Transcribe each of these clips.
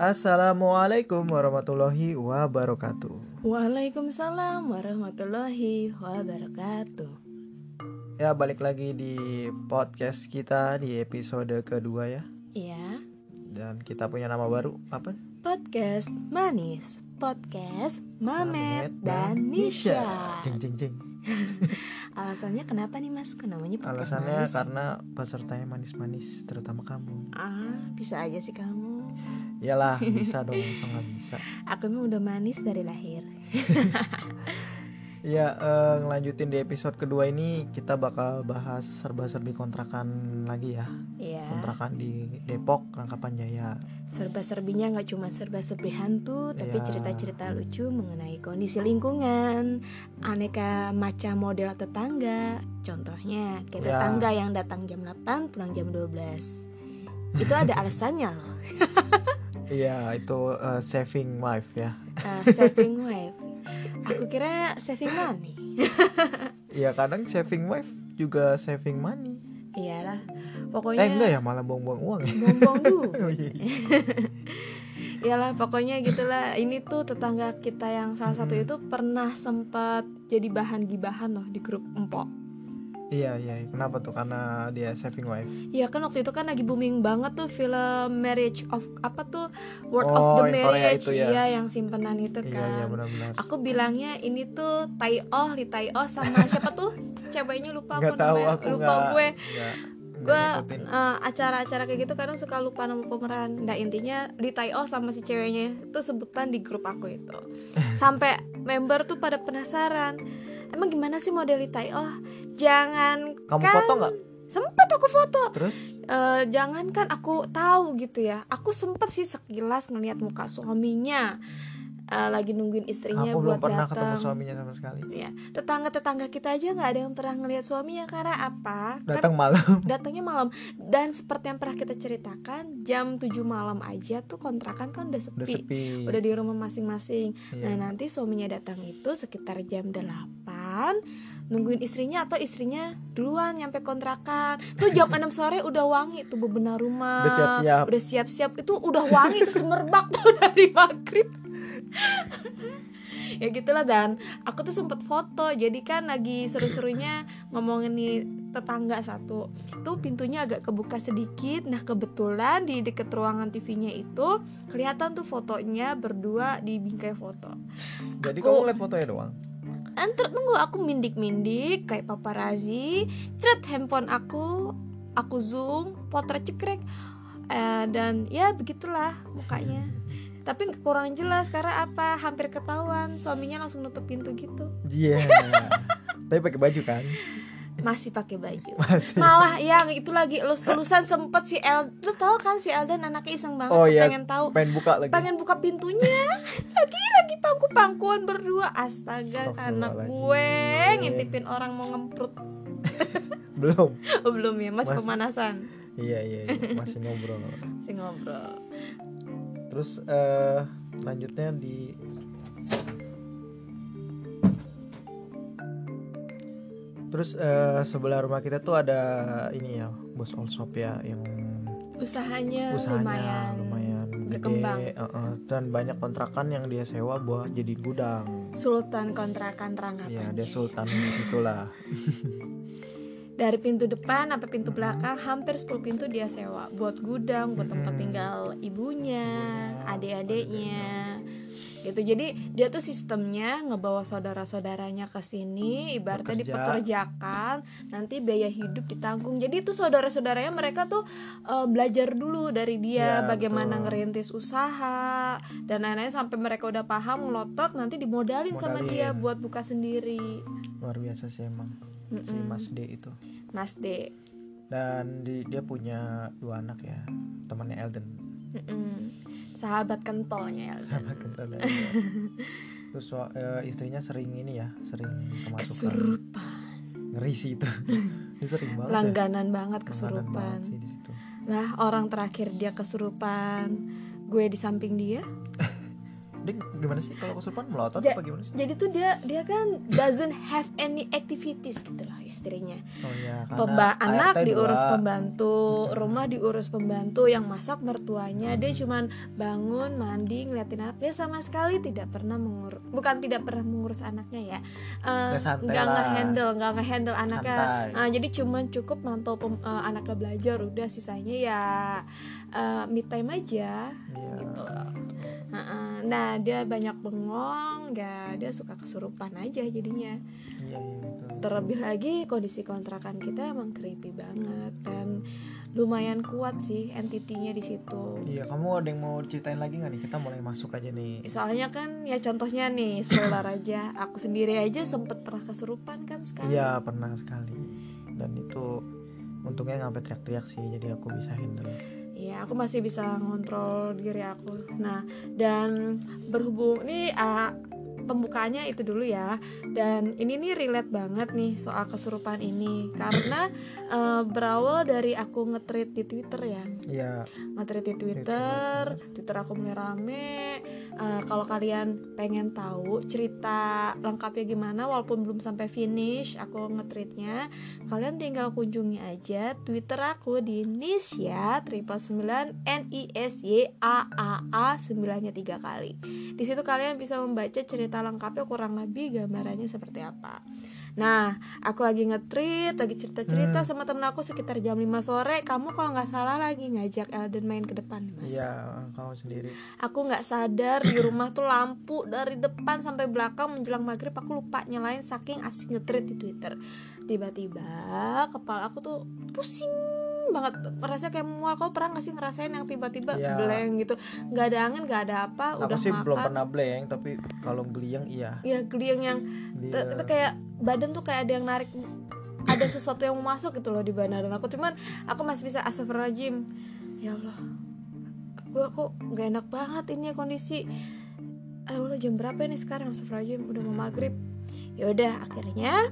Assalamualaikum warahmatullahi wabarakatuh. Waalaikumsalam warahmatullahi wabarakatuh. Ya balik lagi di podcast kita di episode kedua ya. Iya, Dan kita punya nama baru apa? podcast manis, podcast Mamet dan Nisha. Jeng jeng jeng. Alasannya kenapa nih Mas? Kok namanya podcast Alasannya manis? karena pesertanya manis-manis, terutama kamu. Ah, bisa aja sih kamu. Iyalah bisa dong, masa nggak bisa. Aku mah udah manis dari lahir. Iya, eh, ngelanjutin di episode kedua ini kita bakal bahas serba-serbi kontrakan lagi ya. Iya. Kontrakan di Depok, Rangkapan Jaya. Serba-serbinya nggak cuma serba-serbi hantu, tapi Iya. cerita-cerita lucu mengenai kondisi lingkungan, aneka macam model tetangga. Contohnya, kayak Iya. tetangga yang datang jam 8, pulang jam 12. Itu ada alasannya loh. Iya, itu eh, saving wife ya. Uh, saving wife. Aku kira saving money. Iya, kadang saving wife juga saving money. Iyalah. Eh Pokoknya enggak ya, malah buang-buang uang ya. Bongbong duit. Oh, iya. Iyalah pokoknya gitulah Ini tuh tetangga kita yang salah satu Hmm. itu Pernah sempat jadi bahan gibahan loh di grup empok Iya, iya. Kenapa tuh? Karena dia saving wife. Ya kan waktu itu kan lagi booming banget tuh film Marriage of Apa tuh? Word Oh, of the yang Korea Marriage. itu ya. Iya yang simpenan itu Iya, kan. iya benar-benar. Aku bilangnya ini tuh Tai Oh, Li Tai Oh sama siapa tuh? Ceweknya lupa Nggak apa tahu namanya aku lupa nggak gue. gue eh, acara-acara kayak gitu kadang suka lupa nama pemeran. Nah intinya di Oh sama si ceweknya itu sebutan di grup aku itu. Sampai member tuh pada penasaran. Emang gimana sih model di Oh jangan Kamu kan foto nggak? sempet aku foto Terus? Eh, jangan kan aku tahu gitu ya aku sempet sih sekilas ngeliat muka suaminya Eh, lagi nungguin istrinya Aku belum buat pernah ketemu datang suaminya sama sekali. ya tetangga-tetangga kita aja nggak ada yang pernah ngeliat suaminya karena apa Datang malam. datangnya malam dan seperti yang pernah kita ceritakan jam 7 malam aja tuh kontrakan kan udah sepi Udah sepi. udah di rumah masing-masing Iya. nah nanti suaminya datang itu sekitar jam 8 nungguin istrinya atau istrinya duluan nyampe kontrakan. Tuh jam 6 sore udah wangi tuh bebenah rumah. Udah siap-siap. udah siap-siap. Itu udah wangi itu semerbak tuh dari maghrib. Ya gitulah dan. Aku tuh sempet foto jadi kan lagi seru-serunya ngomongin nih tetangga satu. Tuh pintunya agak kebuka sedikit. Nah kebetulan di deket ruangan TV-nya itu kelihatan tuh fotonya berdua di bingkai foto. Jadi aku- kamu lihat fotonya doang. Antar tunggu aku mindik-mindik kayak paparazi Cret handphone aku Aku zoom Potret cekrek. Eh, Dan ya begitulah mukanya. Tapi kurang jelas karena apa? Hampir ketahuan Suaminya langsung nutup pintu gitu. Iya. Tapi pakai baju kan? Masih pakai baju Masih. Malah yang itu lagi elus-elusan sempet si El Lu tau kan si Eldan anaknya iseng banget Oh iya. Pengen tahu Pengen buka lagi. pengen buka pintunya lagi lagi pangku pangkuan berdua astaga anak gue ngintipin orang mau ngemprut Belum. oh, belum ya mas Mas- pemanasan Iya, iya, iya. Masih ngobrol. si ngobrol Terus eh lanjutnya di Terus eh, sebelah rumah kita tuh ada ini ya, Bos All Shop ya yang usahanya, usahanya lumayan, lumayan, berkembang. gede uh-uh. dan banyak kontrakan yang dia sewa buat jadi gudang. sultan kontrakan Rangkapan Iya, dia sultan di situlah. dari pintu depan sampai pintu belakang hampir 10 pintu dia sewa buat gudang buat tempat tinggal ibunya adik-adiknya gitu jadi dia tuh sistemnya ngebawa saudara-saudaranya ke sini ibaratnya Bekerja. dipekerjakan nanti biaya hidup ditanggung jadi itu saudara-saudaranya mereka tuh eh, belajar dulu dari dia Iya, bagaimana betul. ngerintis usaha dan lain-lain sampai mereka udah paham ngelotok nanti dimodalin sama Modalin. dia buat buka sendiri Luar biasa sih emang si Mm-mm. Mas D itu. Mas D Dan di, dia punya dua anak ya, temannya Elden. Mm-mm. sahabat kentolnya ya Sama kentalnya. Terus wa- eh, istrinya sering ini ya, sering kemasukan. kesurupan Ngeri sih itu. dia sering banget. ya. langganan banget Langganan kesurupan banget sih di situ. lah orang terakhir dia kesurupan gue di samping dia dia gimana sih? Kalau kesurupan melotot Ja- apa gimana sih? jadi tuh dia dia kan doesn't have any activities gitu lah istrinya oh ya karena Pemba anak diurus dua. pembantu rumah diurus pembantu yang masak mertuanya. Dia cuman bangun mandi ngeliatin anak. Dia sama sekali tidak pernah mengurus bukan tidak pernah mengurus anaknya ya. Santai nggak ngehandle nggak ngehandle anaknya. Santai. Eh, jadi cuman cukup mantau pem- eh, anaknya belajar. Udah sisanya ya eh, me time aja Iya. gitu. Loh Heeh. Nah dia banyak bengong ya dia suka kesurupan aja jadinya. Iya iya betul. terlebih lagi kondisi kontrakan kita emang creepy banget dan lumayan kuat sih entitinya di situ. Iya kamu ada yang mau ceritain lagi nggak nih? Kita mulai masuk aja nih. Soalnya kan ya contohnya nih spoiler aja. Aku sendiri aja sempet pernah kesurupan kan sekali iya pernah sekali. Dan itu untungnya nggak teriak-teriak sih jadi aku bisa handle Iya, aku masih bisa ngontrol diri aku. Nah, dan berhubung ini ah, pembukaannya itu dulu ya. Dan ini nih relate banget nih soal kesurupan ini karena eh, berawal dari aku nge-tweet di Twitter ya. iya Nge-tweet di Twitter, Twitter aku mulai rame. Eh, kalau kalian pengen tahu cerita lengkapnya gimana walaupun belum sampai finish aku nge-tweetnya, kalian tinggal kunjungi aja Twitter aku di Nisya triple sembilan N I S Y A A A sembilannya tiga kali. Di situ kalian bisa membaca cerita lengkapnya kurang lebih gambarannya seperti apa. Nah, aku lagi nge-tweet, lagi cerita-cerita Hmm. sama temen aku sekitar jam 5 sore. Kamu kalau nggak salah lagi ngajak Elden main ke depan, Mas. iya kamu sendiri Aku nggak sadar di rumah tuh lampu dari depan sampai belakang menjelang maghrib aku lupa nyalain saking asik nge-tweet di Twitter. Tiba-tiba kepala aku tuh pusing banget. Rasanya kayak mual. Kau pernah gak sih ngerasain yang tiba-tiba Iya. blank gitu? Nggak ada angin nggak ada apa aku udah sih makan. belum pernah blank tapi kalau geliang iya. Ya geliang yang dia itu kayak badan tuh kayak ada yang narik ada sesuatu yang mau masuk gitu loh di badan aku. Cuman aku masih bisa astagfirullahaladzim ya Allah. Gue kok gak enak banget ini ya kondisi. Allah jam berapa ini sekarang? Astagfirullahaladzim udah mau maghrib ya udah akhirnya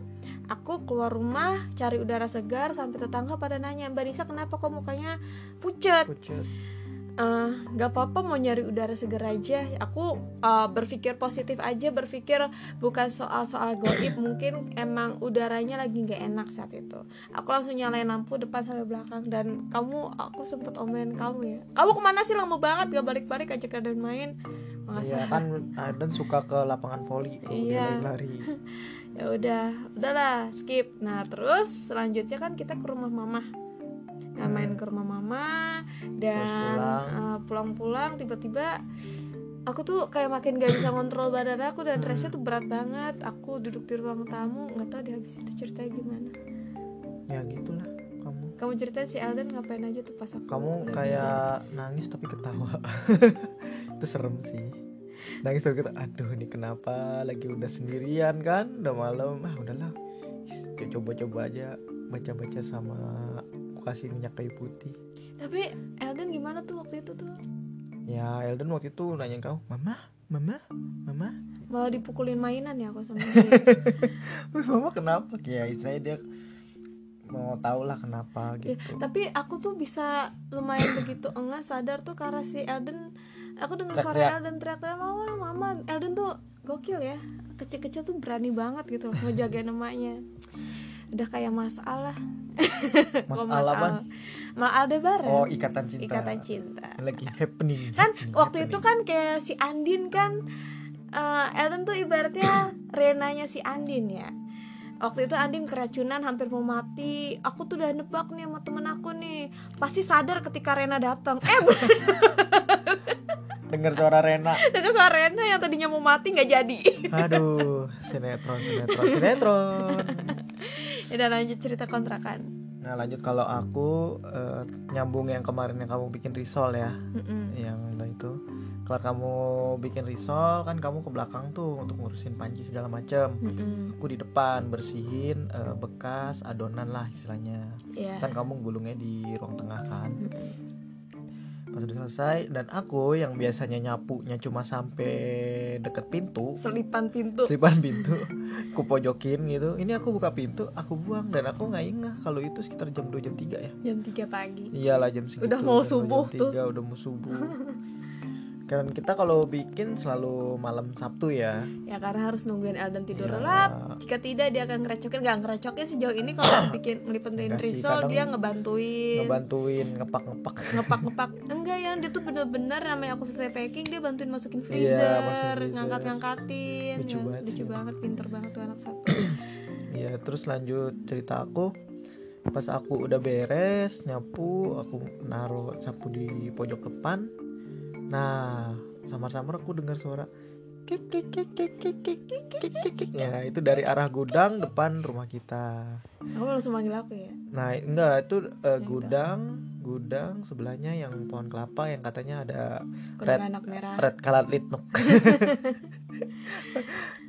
aku keluar rumah cari udara segar sampai tetangga pada nanya mbak Nisa kenapa kok mukanya pucat pucet. Eh, nggak apa-apa mau nyari udara segar aja. Aku eh, berpikir positif aja berpikir bukan soal-soal goib mungkin emang udaranya lagi nggak enak saat itu. Aku langsung nyalain lampu depan sampai belakang dan kamu aku sempet omelin kamu ya. Kamu ke mana sih? Lama banget gak balik-balik ajak kalian main Iya kan Aden suka ke lapangan voli kalau Iya. dia lari. Ya udah udahlah skip. Nah terus selanjutnya kan kita ke rumah mama. Nah main ke rumah mama dan eh, pulang-pulang tiba-tiba aku tuh kayak makin gak bisa ngontrol badan aku dan dressnya tuh berat banget. Aku duduk di ruang tamu nggak tahu di habis itu ceritanya gimana. Ya gitulah kamu. Kamu ceritain si Elden ngapain aja tuh pas aku kamu kayak nangis tapi ketawa itu serem sih. Nangis tapi ketawa aduh ini kenapa? Lagi udah sendirian kan? Udah malam. Ah udahlah. Coba-coba aja baca-baca sama aku kasih minyak kayu putih. Tapi Elden gimana tuh waktu itu tuh? Ya Elden waktu itu nanyain kau mama? Mama? Mama? Malah dipukulin mainan ya aku sama dia. Mama kenapa? Ya istilahnya dia mau tahu lah kenapa Ya, gitu. tapi aku tuh bisa lumayan begitu enggak sadar tuh karena si Elden aku dengar suara Teriak-teriak. Elden teriak-teriak mama mama. Elden tuh gokil ya. Kecil-kecil tuh berani banget gitu loh ngejagain emaknya. Udah kayak masalah Mas Alaban Mal Aldebaran oh ikatan cinta. Ikatan cinta. Lagi happening kan happening, waktu itu kan kayak si Andin kan eh, Elden tuh ibaratnya Renanya si Andin ya. Waktu itu Andin keracunan hampir mau mati. Aku tuh udah nebak nih sama temen aku nih. Pasti sadar ketika Rena datang. Eh dengar suara Rena. Dengan suara Rena yang tadinya mau mati nggak jadi. Aduh sinetron sinetron sinetron. Udah lanjut cerita kontrakan. Nah lanjut kalau aku eh, nyambung yang kemarin yang kamu bikin risol ya. Mm-mm. yang udah itu. Kalau kamu bikin risol kan kamu ke belakang tuh untuk ngurusin panci segala macam Mm-mm. aku di depan bersihin eh, bekas adonan lah istilahnya. Ya kan kamu gulungnya di ruang tengah kan. Mm-mm. Pas udah selesai dan aku yang biasanya nyapunya cuma sampai deket pintu. Selipan pintu. Selipan pintu. Aku pojokin gitu. Ini aku buka pintu aku buang dan aku nggak ingat kalau itu sekitar jam 2 jam 3 ya. Jam 3 pagi. Iyalah jam segitu. Udah mau jam dua, subuh jam tuh. tiga, udah mau subuh kan kita kalau bikin selalu malam Sabtu ya. Ya karena harus nungguin Elden tidur Ya. lelap. Jika tidak dia akan ngerecokin. Gak ngerecokin sejauh ini kalau bikin ngelipetin risol dia ngebantuin. Ngebantuin ngepak-ngepak. Ngepak-ngepak. Enggak yang dia tuh bener-bener namanya aku selesai packing dia bantuin masukin Iya, freezer, masukin freezer. ngangkat-ngangkatin. Lucu ya, banget lucu banget pinter banget tuh anak satu. Ya terus lanjut cerita aku. Pas aku udah beres nyapu aku naruh sapu di pojok depan Nah, samar-samar aku dengar suara Ya itu dari arah gudang depan rumah kita. Kamu langsung manggil aku ya? Nah enggak itu uh, gudang gudang sebelahnya yang pohon kelapa yang katanya ada red merah. red kalat litnuk.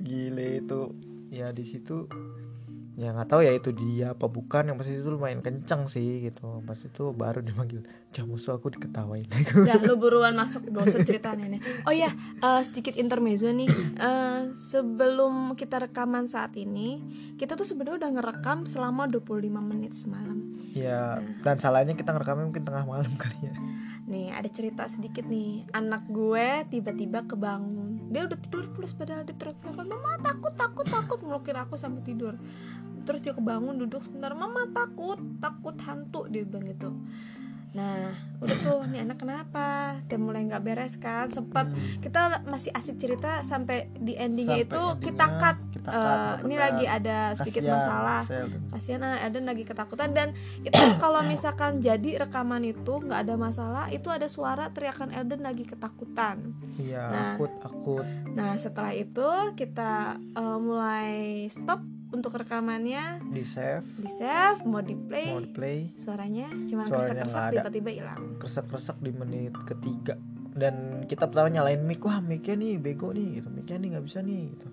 Gile itu ya di situ ya nggak tahu ya itu dia apa bukan. Yang pas itu lumayan kencang sih gitu. Pas itu baru dia manggil jamusu aku diketawain. Udah lu buruan masuk. Gak usah cerita nenek Oh ya eh, sedikit intermezzo nih. Eh, Sebelum kita rekaman saat ini Kita tuh sebenarnya udah ngerekam selama 25 menit semalam. Ya dan salahnya kita ngerekamnya mungkin tengah malam kali ya. Nih ada cerita sedikit nih. Anak gue tiba-tiba kebangun Dia udah tidur plus padahal dia teriak-teriakan Mama takut takut takut melukin aku sampai tidur. Terus dia kebangun duduk sebentar Mama takut takut hantu dia bilang gitu Nah udah tuh nih anak kenapa? Dia mulai nggak beres kan? Sempat Hmm. kita masih asik cerita sampai di endingnya Sampai itu endingnya kita cut. kita Eh, cut, ini benar-benar. lagi ada sedikit Kasihan, masalah. kasihan ah, Eden lagi ketakutan. Dan itu kalau misalkan jadi rekaman itu nggak ada masalah itu ada suara teriakan Eden lagi ketakutan. Iya Nah. akut akut. nah setelah itu kita eh, mulai stop untuk rekamannya di save. di save mau di play. Mau di play. Suaranya cuma nggak ada. tiba-tiba hilang. Kresek-kresek di menit ketiga. Dan kita pertama nyalain mic wah micnya nih bego nih gitu. Micnya nih nggak bisa nih gitu.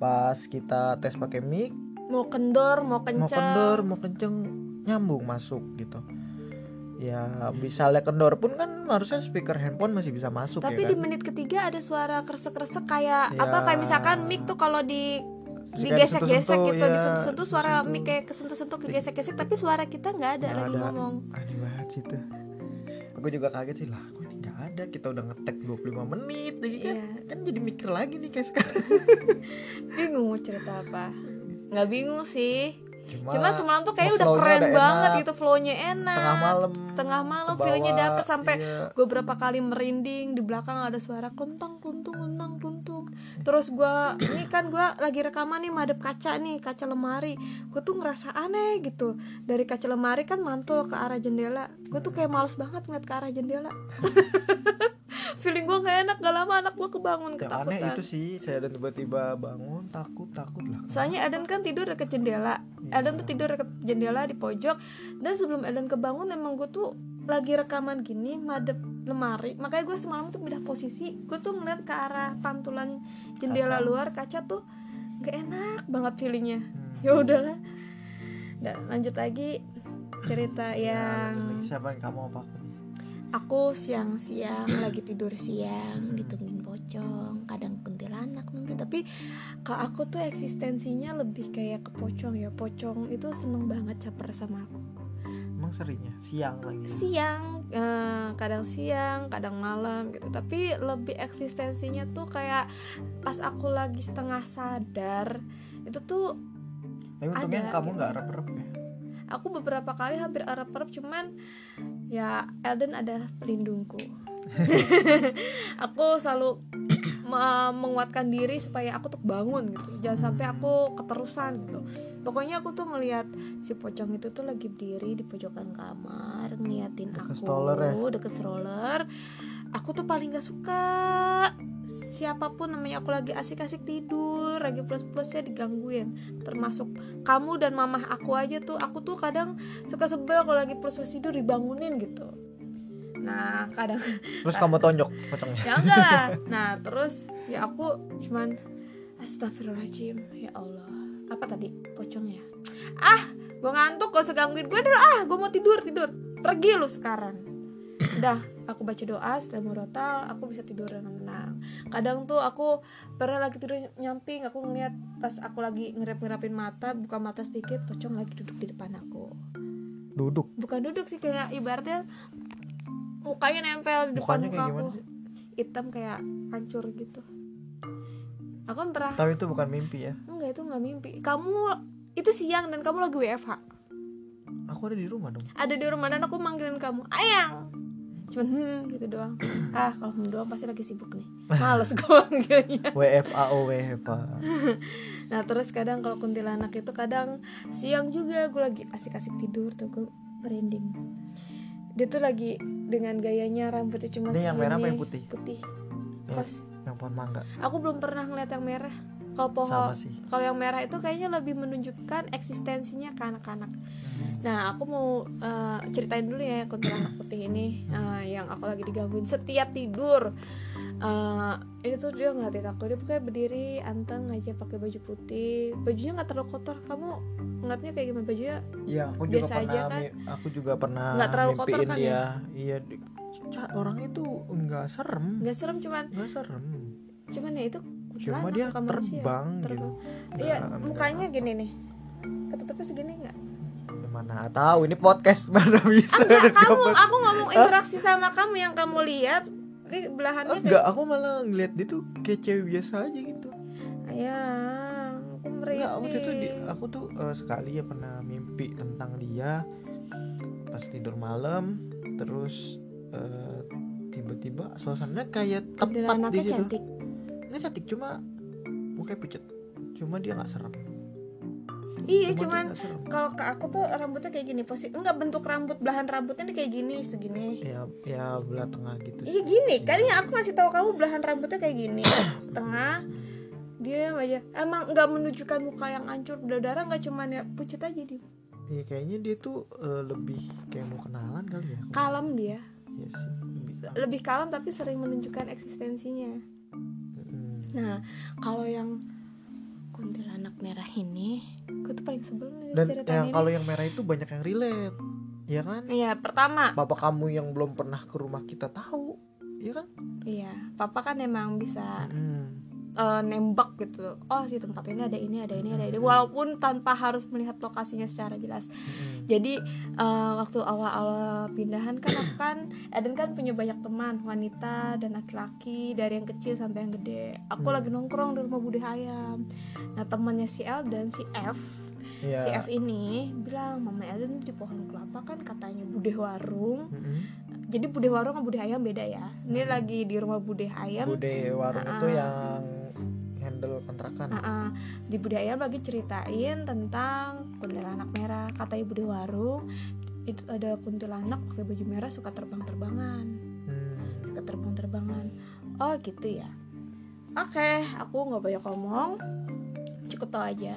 Pas kita tes pakai mic mau kendor mau mau kencang kendor mau kenceng nyambung masuk gitu. Ya misalnya kendor pun kan harusnya speaker handphone masih bisa masuk tapi ya di kan? menit ketiga ada suara kresek-kresek kayak Ya. apa kayak misalkan mic tuh kalau di digesek-gesek gitu ya, disentuh-sentuh suara disentuh. mic kayak kesentuh-sentuh kegesek-gesek tapi suara kita nggak ada Nggak lagi ada. ngomong aneh banget sih tuh aku juga kaget sih lah kok ini nggak ada kita udah ngetek 25 menit lagi kan Iya. kan jadi mikir lagi nih kayak sekarang bingung mau cerita apa nggak bingung sih cuma, cuma semalam tuh kayak udah keren udah banget enak. gitu flownya enak tengah malam tengah malam feelingnya dapet sampai iya. gue berapa kali merinding di belakang ada suara kluntang kluntung kluntang kluntung terus gue ini kan gue lagi rekaman nih madep kaca nih kaca lemari. Gue tuh ngerasa aneh gitu. Dari kaca lemari kan mantul ke arah jendela. Gue tuh kayak males banget ngeliat ke arah jendela. Feeling gue gak enak gak lama anak gue kebangun yang aneh ketakutan. itu sih saya dan tiba-tiba bangun takut takut lah. Soalnya Eden kan tidur deket jendela. Iya. Eden tuh tidur deket jendela di pojok. Dan sebelum Eden kebangun emang gue tuh lagi rekaman gini madep lemari Makanya gue semalam tuh pindah posisi Gue tuh ngeliat ke arah pantulan jendela Kaca. luar kaca tuh gak enak banget feelingnya Hmm. Ya udahlah Dan lanjut lagi cerita Ya, yang lagi siapa yang kamu apa aku siang-siang lagi tidur siang ditungguin pocong, kadang kuntilanak nunggu. Tapi kalau aku tuh eksistensinya lebih kayak ke pocong ya. Pocong itu seneng banget caper sama aku. Emang seringnya siang lagi Siang, eh, kadang siang, kadang malam gitu. Tapi lebih eksistensinya tuh kayak pas aku lagi setengah sadar itu tuh tapi untungnya ada, kamu gitu. nggak rep-rep ya aku beberapa kali hampir arep-arep cuman ya Elden adalah pelindungku aku selalu menguatkan diri supaya aku tuh bangun gitu. Jangan sampai aku keterusan gitu. Pokoknya aku tuh ngelihat si pocong itu tuh lagi berdiri di pojokan kamar ngeliatin Deket aku stroller ya? deket stroller. Aku tuh paling gak suka siapa pun namanya aku lagi asik-asik tidur lagi plus-plusnya digangguin. Termasuk kamu dan mamah aku aja tuh aku tuh kadang suka sebel kalau lagi plus-plus tidur dibangunin gitu nah kadang terus kamu tonjok pocongnya? Ya enggak lah. Nah terus ya aku cuman astagfirullahaladzim ya Allah. Apa tadi pocongnya? Ah gue ngantuk gak usah gangguin gue dulu. Ah gue mau tidur tidur. Pergi lu sekarang. Udah aku baca doa setelah murotal aku bisa tidur dengan tenang kadang tuh aku pernah lagi tidur nyamping aku ngeliat pas aku lagi ngerap-ngerapin mata buka mata sedikit pocong lagi duduk di depan aku. Duduk? Bukan duduk sih kayak ibaratnya mukanya nempel di depan Mukanya muka kayak aku. sih? hitam kayak hancur gitu. Aku pernah Tapi itu bukan mimpi ya. enggak itu nggak mimpi. Kamu itu siang dan kamu lagi WFH Aku ada di rumah dong. ada di rumah dan aku manggilin kamu. Ayang. Cuman hmm gitu doang. Ah kalau hmm doang pasti lagi sibuk nih. Males gue manggilnya. WFAO WFA. nah terus kadang kalau kuntilanak itu kadang siang juga gue lagi asik-asik tidur tuh gue merinding. Dia tuh lagi dengan gayanya rambutnya cuma Ini yang merah apa segini. yang putih? putih Ya, kos yang pohon mangga. aku belum pernah ngeliat yang merah kalau pohon kalau yang merah itu kayaknya lebih menunjukkan eksistensinya ke anak-anak Hmm. Nah, aku mau eh, ceritain dulu ya kuntilanak putih ini eh, yang aku lagi digangguin setiap tidur. Eh, ini tuh dia ngeliatin aku, dia pokoknya berdiri anteng aja pakai baju putih, bajunya nggak terlalu kotor. Kamu ngeliatnya kayak gimana bajunya? Iya, aku juga Biasa pernah aja kan? aku juga pernah Nggak terlalu kotor kan dia. ya? Iya, orangnya tuh enggak serem. Nggak serem cuman, Enggak serem. cuman ya itu Cuma dia bukan manusia. terbang, Terbang. gitu. Iya, Nggak- mukanya gini nih, ketutupnya segini nggak? nggak- mana tahu ini podcast mana bisa Enggak, kamu, aku ngomong interaksi sama kamu yang kamu lihat, ini belahannya kayak Enggak, aku malah ngeliat dia tuh kayak cewek biasa aja gitu. Ayang, aku merinding. Enggak, waktu itu di- aku tuh eh, sekali ya pernah mimpi tentang dia pas tidur malam, terus eh, tiba-tiba suasananya kayak tepat di situ. cantik. Nggak cantik, cuma mukanya pucet. Cuma dia nggak serem. Iya, Cuma dia cuman kalau ke aku tuh rambutnya kayak gini posisi enggak bentuk rambut belahan rambutnya kayak gini segini. Ya, ya belah tengah gitu. Iya gini, kan yang aku ngasih tahu kamu belahan rambutnya kayak gini, setengah. Dia aja emang nggak menunjukkan muka yang hancur berdarah nggak cuman ya pucet aja dia. Iya, kayaknya dia tuh eh, lebih kayak mau kenalan kali ya. Kalem dia, Iya sih. Lebih lebih kalem tapi sering menunjukkan eksistensinya. Mm. Nah, kalau yang kuntilanak merah ini, gue tuh paling sebel nih Dan yang ini. kalau yang merah itu banyak yang relate. Ya kan? Iya, pertama Bapak kamu yang belum pernah ke rumah kita tahu. Iya kan? Iya, papa kan emang bisa Mm. Eh, nembak gitu. Oh di tempat ini ada ini, ada ini, ada ini. Walaupun tanpa harus melihat lokasinya secara jelas. Mm. Jadi eh, waktu awal-awal pindahan kan aku kan Eden kan punya banyak teman wanita dan laki-laki dari yang kecil sampai yang gede. Aku Hmm. lagi nongkrong di rumah Bude Hayam. Nah temannya si El dan si F Iya. Si F ini bilang Mama Eden di pohon kelapa kan katanya Bude Warung Mm-mm. Jadi Bude Warung sama Bude Hayam beda ya Ini lagi di rumah Bude Hayam Bude warung itu Ah. yang handle kontrakan. Nah, ah, di budaya lagi ceritain tentang kuntilanak merah. Katanya Bude Warung itu ada kuntilanak pakai baju merah suka terbang-terbangan, Hmm. suka terbang-terbangan. Oh gitu ya. Oke, aku nggak banyak ngomong, cukup tau aja.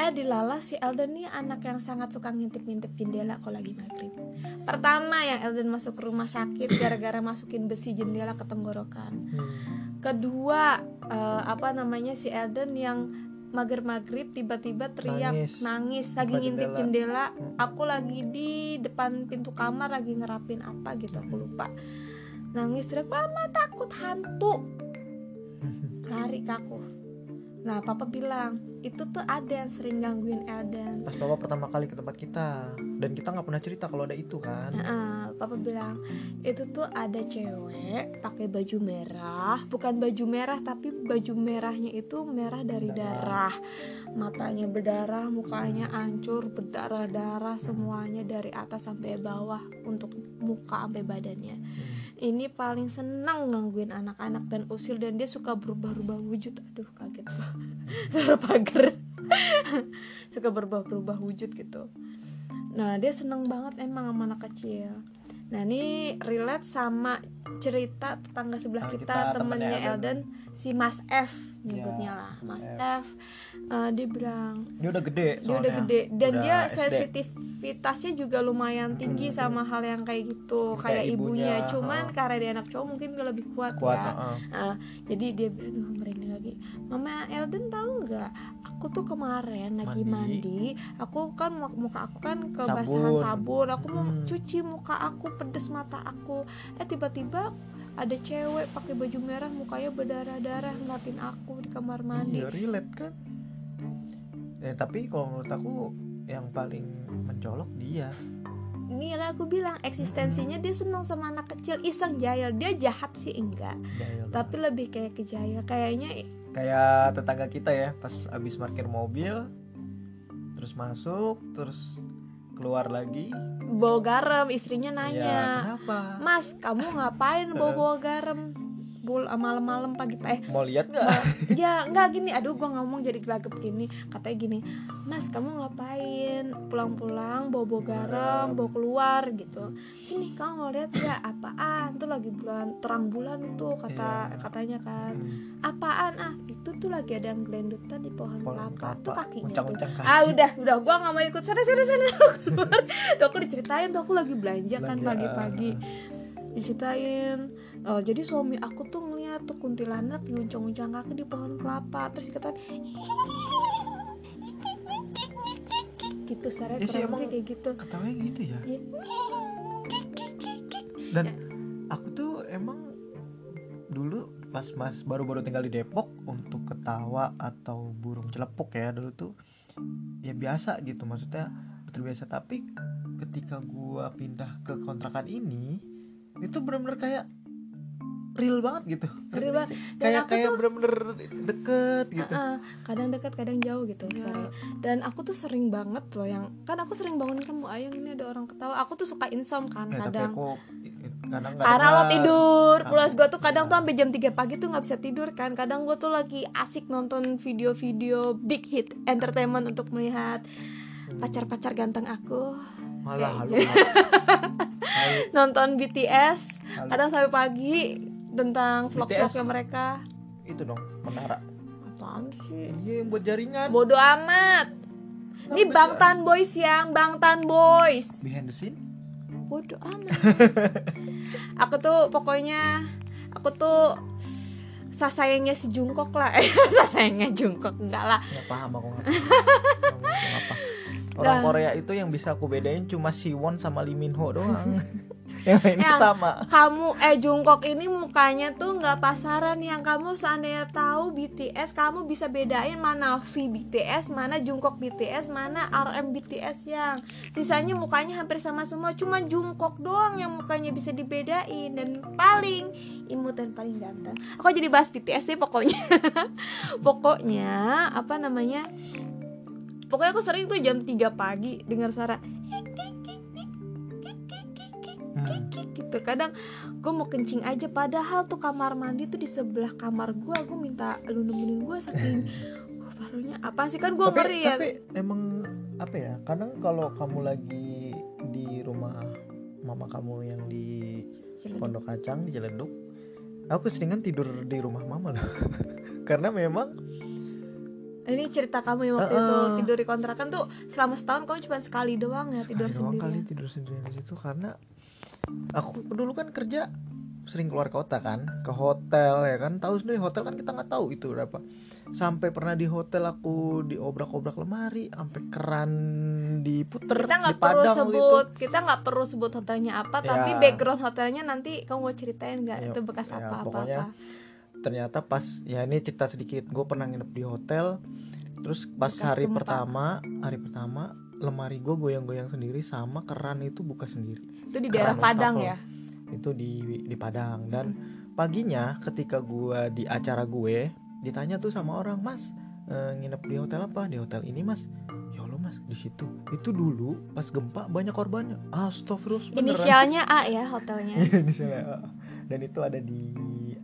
Eh dilala si Elden nih anak yang sangat suka ngintip-ngintip jendela kalau lagi maghrib. Pertama yang Elden masuk rumah sakit gara-gara masukin besi jendela ke tenggorokan. Hmm. Kedua eh, apa namanya si Elden yang mager maghrib tiba-tiba teriak Nangis. nangis, lagi ngintip jendela. jendela aku lagi di depan pintu kamar lagi ngerapin apa gitu aku lupa. Nangis teriak mama takut hantu. Lari ke aku. Nah papa bilang itu tuh ada yang sering gangguin Elden. Pas bapak pertama kali ke tempat kita dan kita nggak pernah cerita kalau ada itu kan. Nah, papa bilang itu tuh ada cewek pakai baju merah, bukan baju merah tapi baju merahnya itu merah dari darah. Matanya berdarah, mukanya hancur, berdarah-darah semuanya dari atas sampai bawah untuk muka sampai badannya. Hmm. Ini paling senang gangguin anak-anak dan usil dan dia suka berubah-ubah wujud. Aduh, kaget gua. Suara pagar. suka berubah-ubah wujud gitu. Nah, dia seneng banget emang sama anak kecil. Nah, ini relate sama cerita tetangga sebelah Ah, kita, kita temennya Elden, si Mas F nyebutnya Ya, lah. Mas Mas F. Eh, dia bilang Dia udah gede dia udah gede dan Udah dia SD. sensitivitasnya juga lumayan tinggi Hmm. sama hal yang kayak gitu Kayak kayak ibunya, ibunya, cuman ha. karena dia anak cowok mungkin dia lebih kuat, kuat. ya heeh. Nah, jadi dia bilang "Duh, merinding lagi mama Elden tahu nggak aku tuh kemarin lagi Mandi. mandi, aku kan mu- muka aku kan kebasahan Sabun. sabun aku mau Hmm. cuci muka aku pedes mata aku eh tiba-tiba ada cewek pakai baju merah mukanya berdarah-darah ngeliatin aku di kamar mandi Iya relate kan. Ya, tapi kalau menurut aku yang paling mencolok dia. Ini lah aku bilang eksistensinya dia senang sama anak kecil. Iseng jahil. Dia jahat sih enggak. Jahil. tapi lebih kayak ke jahil. Kayaknya kayak tetangga kita ya pas abis parkir mobil terus masuk terus keluar lagi. Bawa garam istrinya ya nanya kenapa? Mas kamu ngapain bawa bawa garam bul malam-malam pagi eh. Mau lihat nggak? Ya nggak gini. Aduh gua ngomong jadi gelagep gini. Katanya gini mas kamu ngapain? Pulang-pulang bawa bawa garam bawa keluar gitu. Sini kamu mau lihat nggak? Apaan? Tuh lagi bulan terang bulan itu kata Iya. katanya kan. Hmm, apaan? Ah itu tuh lagi ada yang gelendutan di pohon, pohon kelapa. Tuh kakinya tuh uncang-uncang kaki. Ah udah udah. Gua nggak mau ikut. Sana sana sana. Tuh aku diceritain tuh aku lagi belanja kan pagi-pagi. Diceritain oh, jadi suami aku tuh ngeliat tuh kuntilanak diuncang-uncang kaki di pohon kelapa. Terus dikatain gitu sare Ya kurang lebih kayak gitu. ketawanya gitu ya? Iya. dan aku tuh emang dulu pas mas baru-baru tinggal di Depok untuk ketawa atau burung celepuk ya dulu tuh ya biasa gitu maksudnya terbiasa tapi ketika gua pindah ke kontrakan ini itu bener-bener kayak real banget gitu. Real banget. Dan kayak aku kayak tuh- bener-bener deket gitu. Heeh, kadang dekat kadang jauh gitu Iya. sore dan aku tuh sering banget loh yang kan aku sering bangunin kamu ayang ini ada orang ketawa. Aku tuh suka insom kan Ya, kadang. aku kadang karena lo tidur Ah. plus gue tuh kadang tuh sampai jam 3 pagi tuh nggak bisa tidur kan. Kadang gue tuh lagi asik nonton video-video big hit entertainment untuk melihat pacar-pacar ganteng aku. Malah halu halu nonton BTS halu. kadang sampai pagi tentang vlog-vlognya mereka. Itu dong menara. Apaan sih? Iya yang buat jaringan. Bodoh amat. Ini Kenapa Bangtan Boys yang Bangtan Boys. Behind the scene? Bodoh amat. Aku tuh pokoknya aku tuh sasayangnya si Jungkook lah. Eh sasayangnya Jungkook enggak lah. Nggak paham aku nggak paham. Nggak paham apa. Orang Dah. Korea itu yang bisa aku bedain cuma Siwon sama Lee Min Ho doang yang lainnya Yang- sama. kamu eh Jungkook ini mukanya tuh nggak pasaran. Yang kamu seandainya tahu BTS kamu bisa bedain mana V BTS mana Jungkook BTS mana RM BTS yang sisanya mukanya hampir sama semua. Cuma Jungkook doang yang mukanya bisa dibedain. Dan paling imut dan paling ganteng. Aku jadi bahas BTS deh pokoknya. Pokoknya apa namanya? Pokoknya aku sering tuh jam 3 pagi dengar suara Hmm. gitu kadang gue mau kencing aja padahal tuh kamar mandi tuh di sebelah kamar gue gue minta lu nemenin gue saking gue barunya apa sih kan gue tapi, ngeri ya tapi emang apa ya kadang kalau kamu lagi di rumah mama kamu yang di Ciledug. Pondok Kacang di Ciledug aku keseringan tidur di rumah mama loh karena memang ini cerita kamu yang waktu Uh-uh. itu tidur di kontrakan tuh selama setahun kamu cuma sekali doang ya tidur sekali doang sendiri kali tidur sendiri di situ karena aku dulu kan kerja sering keluar kota kan ke hotel ya kan? Tahu sendiri hotel kan kita nggak tahu itu berapa. Sampai pernah di hotel aku diobrak-obrak lemari sampai keran diputer kita nggak perlu sebut kita nggak perlu sebut hotelnya apa Ya. tapi background hotelnya nanti kamu mau ceritain nggak Ya, itu bekas ya, apa apa pokoknya apa ternyata pas ya ini cerita sedikit gue pernah nginep di hotel terus pas Bekas hari gempa. pertama hari pertama lemari gue goyang-goyang sendiri sama keran itu buka sendiri itu di daerah Padang ya? Itu di di Padang. Dan paginya ketika gua di acara gue ditanya tuh sama orang mas eh, nginep di hotel apa? Di hotel ini mas. Ya Allah mas di situ. Itu dulu pas gempa banyak korbannya. Astagfirullah inisialnya A ya hotelnya. Inisialnya A. dan itu ada di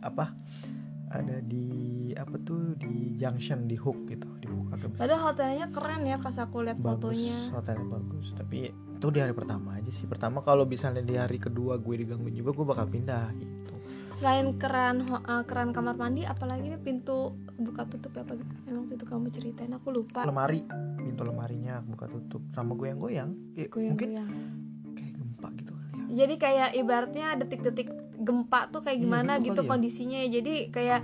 apa ada di apa tuh di junction di hook gitu. Di hook agak besar. Padahal hotelnya keren ya pas aku lihat fotonya. hotelnya bagus. Tapi itu di hari pertama aja sih. Pertama kalau misalnya di hari kedua gue digangguin juga gue bakal pindah gitu. Selain keran ho- eh, keran kamar mandi apalagi nih pintu buka tutup apa gitu emang waktu itu kamu ceritain aku lupa. Lemari pintu lemarinya buka tutup. Sama goyang-goyang. Kayak goyang mungkin goyang kayak gempa gitu kali ya. Jadi kayak ibaratnya detik-detik gempa tuh kayak Iya, gimana gitu gitu kali ya. kondisinya ya. Jadi kayak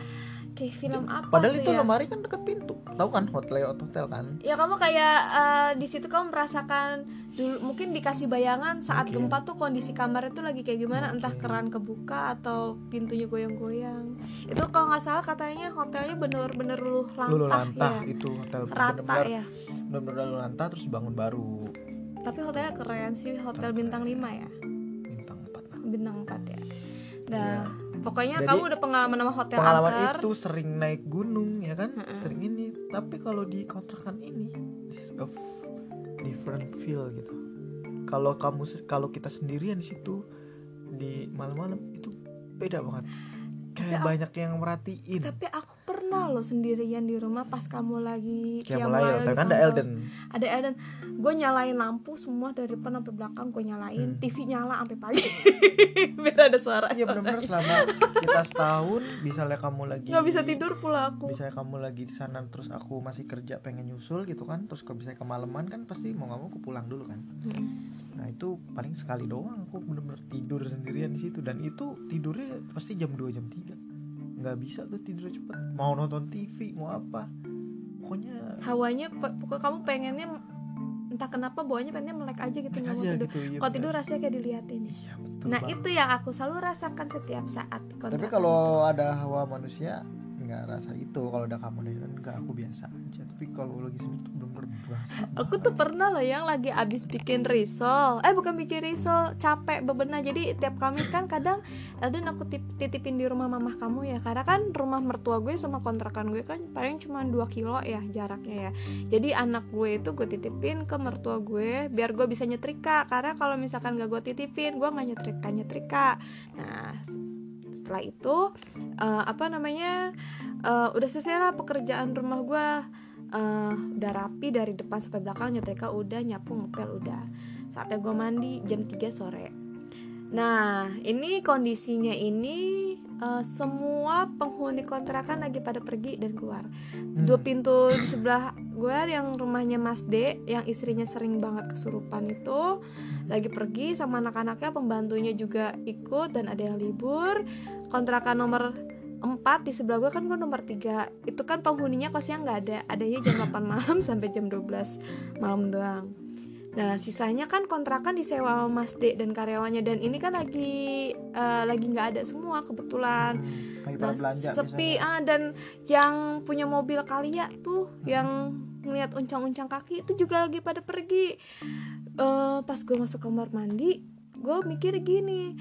kayak film apa padahal itu ya? lemari kan deket pintu. Tahu kan? Hotel hotel kan? Ya kamu kayak eh, di situ kamu merasakan dulu mungkin dikasih bayangan saat Mungkin. gempa tuh kondisi kamar itu lagi kayak gimana. Entah Mungkin. keran kebuka atau pintunya goyang-goyang. Itu kalau nggak salah katanya hotelnya bener-bener luluh lantah, lulu lantah ya itu hotel. Rata ya. bener-bener lantah terus dibangun baru. Tapi hotelnya keren sih hotel bintang 5 ya? Bintang 4 lah. Bintang 4 ya Nah, pokoknya Jadi, kamu udah pengalaman sama hotel pengalaman angker. itu sering naik gunung ya kan? Mm-mm. sering ini. Tapi kalau di kontrakan ini this of different feel gitu. Kalau kamu kalau kita sendirian di situ di malam-malam itu beda banget. Kayak aku- banyak yang merhatiin. Tapi aku pernah loh sendirian di rumah pas kamu lagi kayak mulai kan ada kantor. Elden Ada Elden. Gue nyalain lampu semua dari depan sampai belakang gue nyalain, Hmm. TV nyala sampai pagi. Biar ada suara. Iya benar-benar selama kita setahun misalnya kamu lagi Nggak bisa tidur pula aku. misalnya kamu lagi di sana terus aku masih kerja pengen nyusul gitu kan terus kalau misalnya kemalaman kan pasti mau nggak mau aku pulang dulu kan Hmm. nah itu paling sekali doang aku bener-bener tidur sendirian di situ dan itu tidurnya pasti jam 2 jam 3 nggak bisa tuh tidur cepet mau nonton TV mau apa pokoknya Hawanya pokoknya kamu pengennya entah kenapa bawahnya pengennya melek aja gitu nggak mau tidur. gitu iya Kalau tidur rasanya kayak diliatin. iya betul Nah banget. itu yang aku selalu rasakan setiap saat tapi kalau itu. ada hawa manusia nggak rasa itu kalau ada kamu dan enggak aku biasa aja tapi kalau lagi sini tuh bener-bener Aku tuh pernah loh yang lagi abis bikin risol. Eh bukan bikin risol, capek bebenah. Jadi tiap Kamis kan kadang Elden aku tip- titipin di rumah mamah kamu ya. Karena kan rumah mertua gue sama kontrakan gue kan paling cuma 2 kilo ya jaraknya ya. Jadi anak gue itu gue titipin ke mertua gue Biar gue bisa nyetrika Karena kalau misalkan gak gue titipin gue gak nyetrika-nyetrika Nah setelah itu eh, apa namanya eh, udah selesai lah pekerjaan rumah gue eh, udah rapi dari depan sampai belakang nyetrika udah nyapu ngepel udah. Saatnya gue mandi jam 3 sore. Nah ini kondisinya ini eh, semua penghuni kontrakan lagi pada pergi dan keluar. Hmm. dua pintu di sebelah gue yang rumahnya Mas D yang istrinya sering banget kesurupan itu lagi pergi sama anak-anaknya pembantunya juga ikut dan ada yang libur. Kontrakan nomor 4 di sebelah gue kan gue nomor 3 itu kan penghuninya kosnya nggak ada. Adanya jam 8 malam sampai jam 12 malam doang. Nah sisanya kan kontrakan disewa sama Mas D dan karyawannya. Dan ini kan lagi eh, lagi nggak ada semua kebetulan. Hmm, Nah, belanja sepi. Ah dan yang punya mobil Kalia tuh yang ngeliat uncang-uncang kaki itu juga lagi pada pergi. Eh pas gue masuk kamar mandi gue mikir gini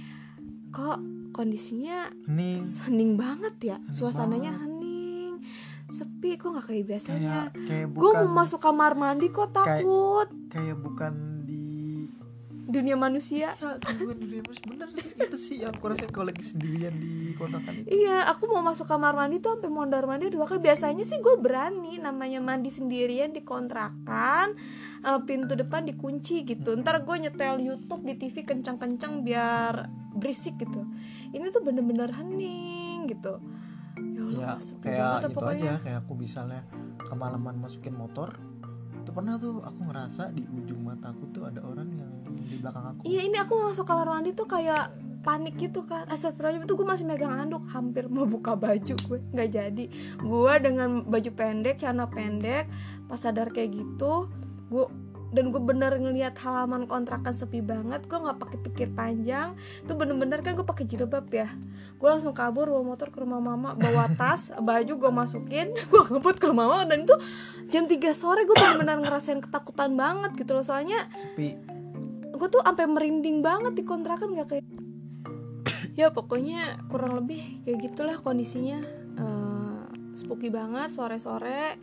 kok kondisinya nih hening banget ya. Hening suasananya banget. hening. Sepi kok nggak kayak biasanya? Kayak kayak gue bukan mau masuk kamar mandi kok takut. kayak bukan di dunia manusia ya di Remus bener itu sih yang aku rasain kalau lagi sendirian di kontrakan itu Iya, aku mau masuk kamar mandi tuh sampai mondar mandir dua kali. Biasanya sih gue berani, namanya mandi sendirian di kontrakan, eh, pintu depan dikunci gitu. Ntar gue nyetel YouTube di TV kencang-kencang biar berisik gitu. Ini tuh bener-bener hening gitu. ya sepi kayak gitu pokoknya. aja kayak aku misalnya kemalaman masukin motor itu pernah tuh aku ngerasa di ujung mataku tuh ada orang di belakang aku. Iya, ini aku masuk kamar mandi tuh kayak panik gitu kan. Astagfirullahaladzim itu gue masih megang anduk. Hampir mau buka baju gue nggak jadi. Gue dengan baju pendek celana pendek pas sadar kayak gitu gue dan gue bener ngelihat halaman kontrakan sepi banget gue nggak pakai pikir panjang. Tuh bener-bener kan gue pakai jilbab ya. Gue langsung kabur bawa motor ke rumah mama bawa tas baju gue masukin gue ngebut ke rumah mama dan itu jam 3 sore gue bener-bener ngerasain ketakutan banget gitu loh. Soalnya sepi gue tuh sampai merinding banget di kontrakan gak kayak ya pokoknya kurang lebih kayak gitulah kondisinya. Eh, spooky banget sore-sore.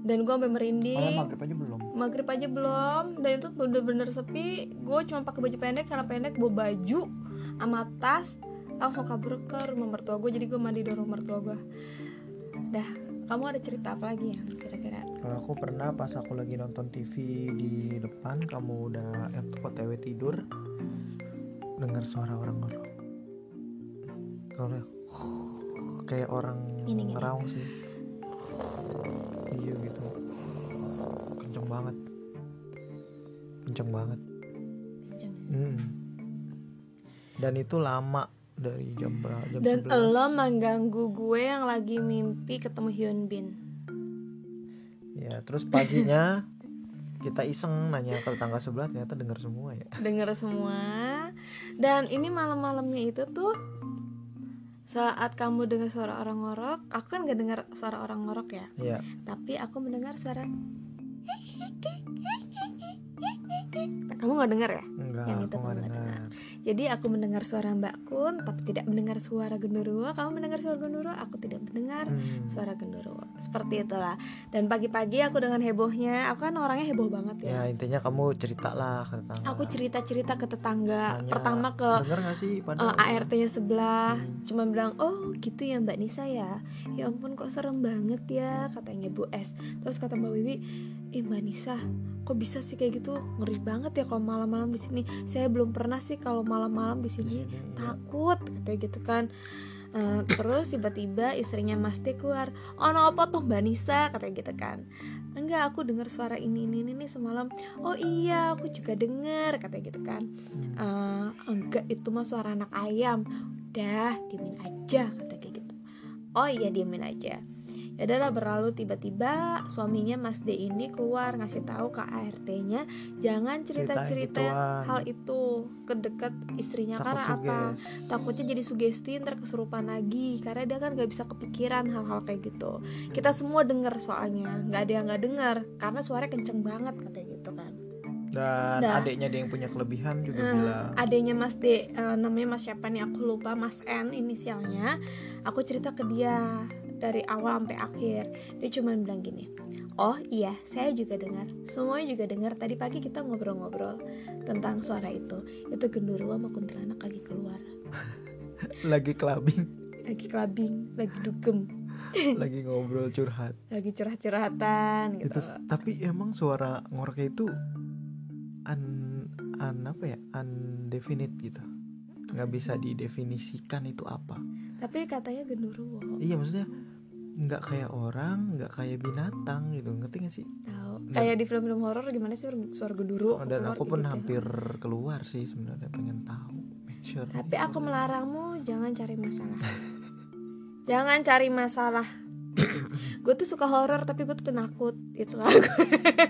Dan gue sampai malah merinding maghrib aja belum? Maghrib aja belum. Dan itu bener-bener sepi. Gue cuma pakai baju pendek karena pendek bawa baju sama tas. Langsung kabur ke rumah mertua gue jadi gue mandi di rumah mertua gue dah kamu ada cerita apa lagi ya kira-kira? Kalau aku pernah pas aku lagi nonton TV di depan kamu udah OTW tidur dengar suara orang ngorok kalau kayak orang ngeraung sih. Iya gitu. Kenceng banget. Kenceng banget. Hmm. dan itu lama dari jam berapa jam dan 11. lo mengganggu gue yang lagi mimpi ketemu Hyun Bin. Ya terus paginya kita iseng nanya ke tetangga sebelah ternyata dengar semua ya. Denger semua. Dan ini malam-malamnya itu tuh saat kamu dengar suara orang ngorok aku kan gak dengar suara orang ngorok ya. Ya tapi aku mendengar suara kamu nggak dengar ya? Enggak Yang itu kamu nggak dengar. jadi aku mendengar suara Mbak Kun tapi tidak mendengar suara genderuwo kamu mendengar suara genderuwo aku tidak mendengar Hmm. suara genderuwo seperti itulah. Dan pagi-pagi aku dengan hebohnya aku kan orangnya heboh banget ya, ya intinya kamu cerita lah ke tetangga. Aku cerita-cerita ke tetangga. Tanya, pertama ke sih uh, ART-nya sebelah. Hmm. cuma bilang oh gitu ya Mbak Nisa ya? Ya ampun kok serem banget ya? Katanya Bu S. Terus kata Mbak Wiwi eh Mbak Nisa kok bisa sih kayak gitu? Ngeri banget ya kalau malam-malam di sini. Saya belum pernah sih kalau malam-malam di sini takut katanya gitu kan. Eh, terus tiba-tiba istrinya Mas D keluar oh no apa tuh Mbak Nisa? Katanya gitu kan. Enggak aku dengar suara ini ini ini semalam. Oh iya aku juga dengar katanya gitu kan. Eh, enggak itu mah suara anak ayam. Udah diemin aja kata kayak gitu. Oh iya diemin aja ya udahlah berlalu. Tiba-tiba suaminya Mas D ini keluar ngasih tahu ke ART-nya jangan cerita-cerita hal itu ke dekat istrinya. Takut karena apa? suges. takutnya jadi sugesti ntar kesurupan lagi. Karena dia kan gak bisa kepikiran hal-hal kayak gitu. Kita semua dengar soalnya. Nggak ada yang nggak dengar karena suaranya kenceng banget katanya gitu kan. Dan Dah. adiknya dia yang punya kelebihan juga Eh, bilang. adanya Mas D eh, namanya Mas siapa nih? Aku lupa Mas N inisialnya. Aku cerita ke dia dari awal sampai akhir. Dia cuma bilang gini oh iya saya juga dengar. Semuanya juga dengar. Tadi pagi kita ngobrol-ngobrol tentang suara itu. Itu genderuwo sama kuntilanak lagi keluar. Lagi clubbing. Lagi clubbing lagi dugem. Lagi ngobrol curhat. Lagi curhat-curhatan gitu. Itu tapi emang suara ngoroknya itu un, un apa ya? Undefinite gitu. Nggak bisa didefinisikan itu apa. Tapi katanya genderuwo. Iya maksudnya nggak kayak orang nggak kayak binatang gitu. Ngerti gak sih? Tahu. Kayak di film-film horor gimana sih? Suara genderuwo Oh, dan aku pun gitu ya. hampir keluar sih sebenarnya pengen tahu. Sure Tapi aku melarangmu jangan cari masalah. jangan cari masalah. gue tuh suka horor tapi gue tuh penakut. Itulah.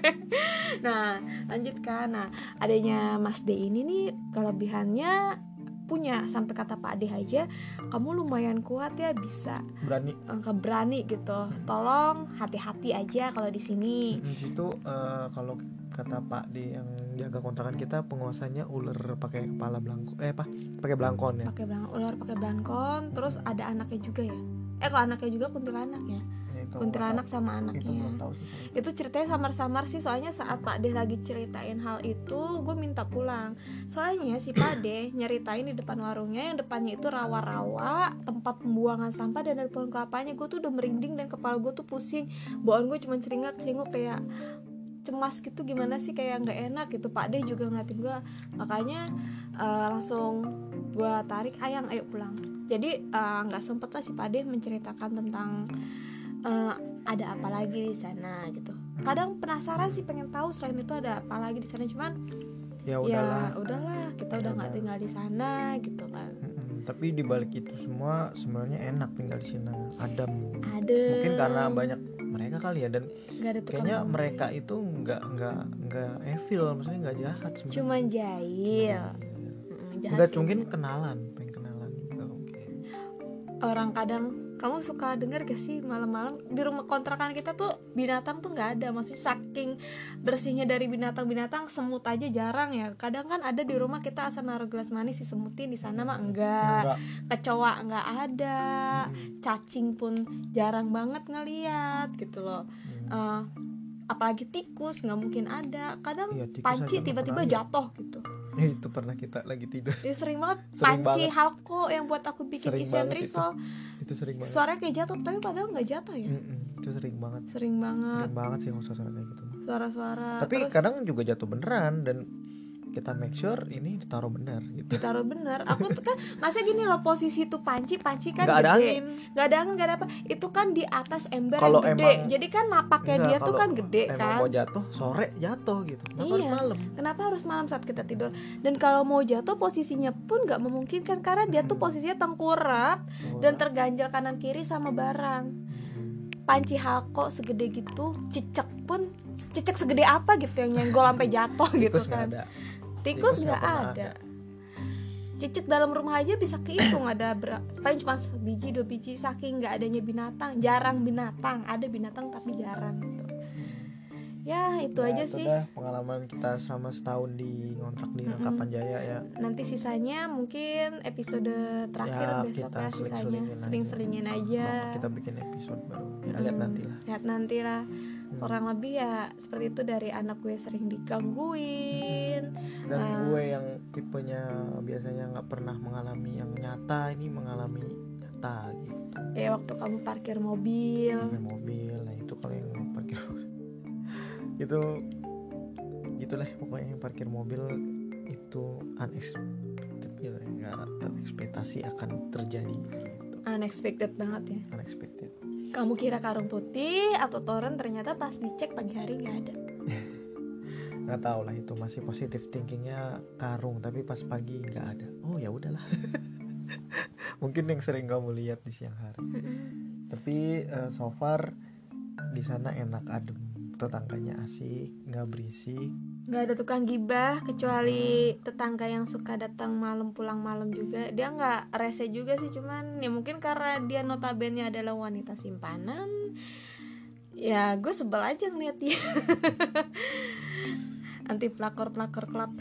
nah lanjut kan, nah adanya Mas D ini nih kelebihannya punya. Sampai kata Pak D aja kamu lumayan kuat ya bisa berani. eh, berani gitu. Tolong hati-hati aja kalau di sini. Di situ eh, kalau kata Pak di yang jaga kontrakan kita penguasanya ular pakai kepala belangko eh apa? Pakai belangkon ya? Pakai belang ular pakai belangkon terus ada anaknya juga ya? Eh kok anaknya juga kuntilanak ya? itu kuntilanak nggak sama itu anaknya kalau itu ceritanya samar-samar sih soalnya saat Pak D lagi ceritain hal itu gue minta pulang. Soalnya si Pak D nyeritain di depan warungnya yang depannya itu rawa-rawa tempat pembuangan sampah dan ada pohon kelapanya. Gue tuh udah merinding dan kepala gue tuh pusing. Bawaan gue cuma celingak celinguk kayak cemas gitu gimana sih kayak nggak enak gitu. Pak D juga ngeliatin gue makanya eh, langsung gue tarik ayang ayo pulang. Jadi eh, nggak sempet lah si Pak D menceritakan tentang eh, ada apa lagi di sana gitu. Kadang penasaran sih pengen tahu selain itu ada apa lagi di sana cuman ya ya udahlah. udahlah kita udah nggak tinggal di sana gitu kan. Tapi di balik itu semua sebenarnya enak tinggal di sini. Adem. Ada mungkin karena banyak mereka kali ya dan nggak kayaknya mereka itu nggak nggak nggak evil maksudnya nggak jahat sebenarnya. Cuman jahil. Sih. mungkin kenalan, pengen kenalan juga mungkin. orang kadang kamu suka dengar gak sih malam-malam? Di rumah kontrakan kita tuh binatang tuh nggak ada. Maksudnya saking bersihnya dari binatang-binatang semut aja jarang ya. Kadang kan ada di rumah kita asal naruh gelas manis si semutin di sana mah enggak. Enggak. kecoa nggak ada. Mm, cacing pun jarang banget ngeliat gitu loh. Eh, apalagi tikus nggak mungkin ada. Kadang tikus panci tiba-tiba jatuh gitu itu pernah kita lagi tidur. ya sering banget Sering panci banget. halko yang buat aku bikin Sering isian banget itu. risol Itu sering banget. suaranya kayak jatuh tapi padahal nggak jatuh ya Mm-mm, itu sering banget. sering banget Sering banget sih kalau suara kayak gitu. suara-suara Tapi terus kadang juga jatuh beneran dan kita make sure ini ditaruh bener gitu. ditaruh bener aku tuh kan masa gini loh posisi tuh panci panci kan Nggak ada gede angin. nggak ada angin nggak ada apa itu kan di atas ember Kalau yang gede emang- jadi kan napaknya Enggak, dia tuh kan gede emang kan mau jatuh sore jatuh gitu. Kenapa harus Iya. malam? kenapa harus malam saat kita tidur dan kalau mau jatuh posisinya pun nggak memungkinkan karena dia tuh Hmm. posisinya tengkurap dan terganjal kanan kiri sama barang Mm. panci halko segede gitu cicak pun cicak segede apa gitu yang nyenggol sampai jatuh gitu kan ada. Tikus nggak pernah ada. cicit dalam rumah aja bisa kehitung ada berapa paling cuma sebiji dua biji saking nggak adanya binatang jarang binatang ada binatang tapi jarang gitu. Ya itu Ya, aja sih. dah pengalaman kita selama setahun di ngontrak di. Rangkapan Jaya ya. Nanti sisanya mungkin episode terakhir Ya, besok kita ya sisanya. seling-selingin aja. kita bikin episode baru. Ya lihat Hmm, lihat nanti lah Hmm. Kurang lebih ya seperti itu dari anak gue sering digangguin dan Ah. gue yang tipenya biasanya nggak pernah mengalami yang nyata ini mengalami nyata gitu. kayak waktu kamu parkir mobil. Parkir mobil nah itu kalau yang parkir itu itulah pokoknya yang parkir mobil itu unexpected gitu ya nggak terekspektasi akan terjadi. gitu unexpected banget ya. Unexpected. Kamu kira karung putih atau toren ternyata pas dicek pagi hari nggak ada. Nggak tahu lah itu masih positif thinkingnya karung tapi pas pagi nggak ada. Oh ya udahlah. Mungkin yang sering kamu lihat di siang hari. Tapi eh, so far di sana enak adem tetangganya asik nggak berisik nggak ada tukang gibah kecuali tetangga yang suka datang malam pulang malam juga. Dia nggak rese juga sih cuman ya mungkin karena dia notabene adalah wanita simpanan ya gue sebel aja ngeliat dia. Anti pelakor pelakor klub.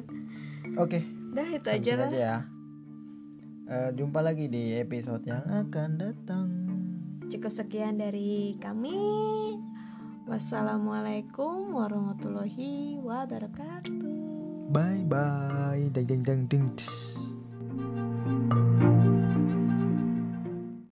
Oke. Dah itu Sampai aja lah. ya. Eh, jumpa lagi di episode yang akan datang. Cukup sekian dari kami Wassalamualaikum warahmatullahi wabarakatuh. Bye bye. Ding ding ding ding.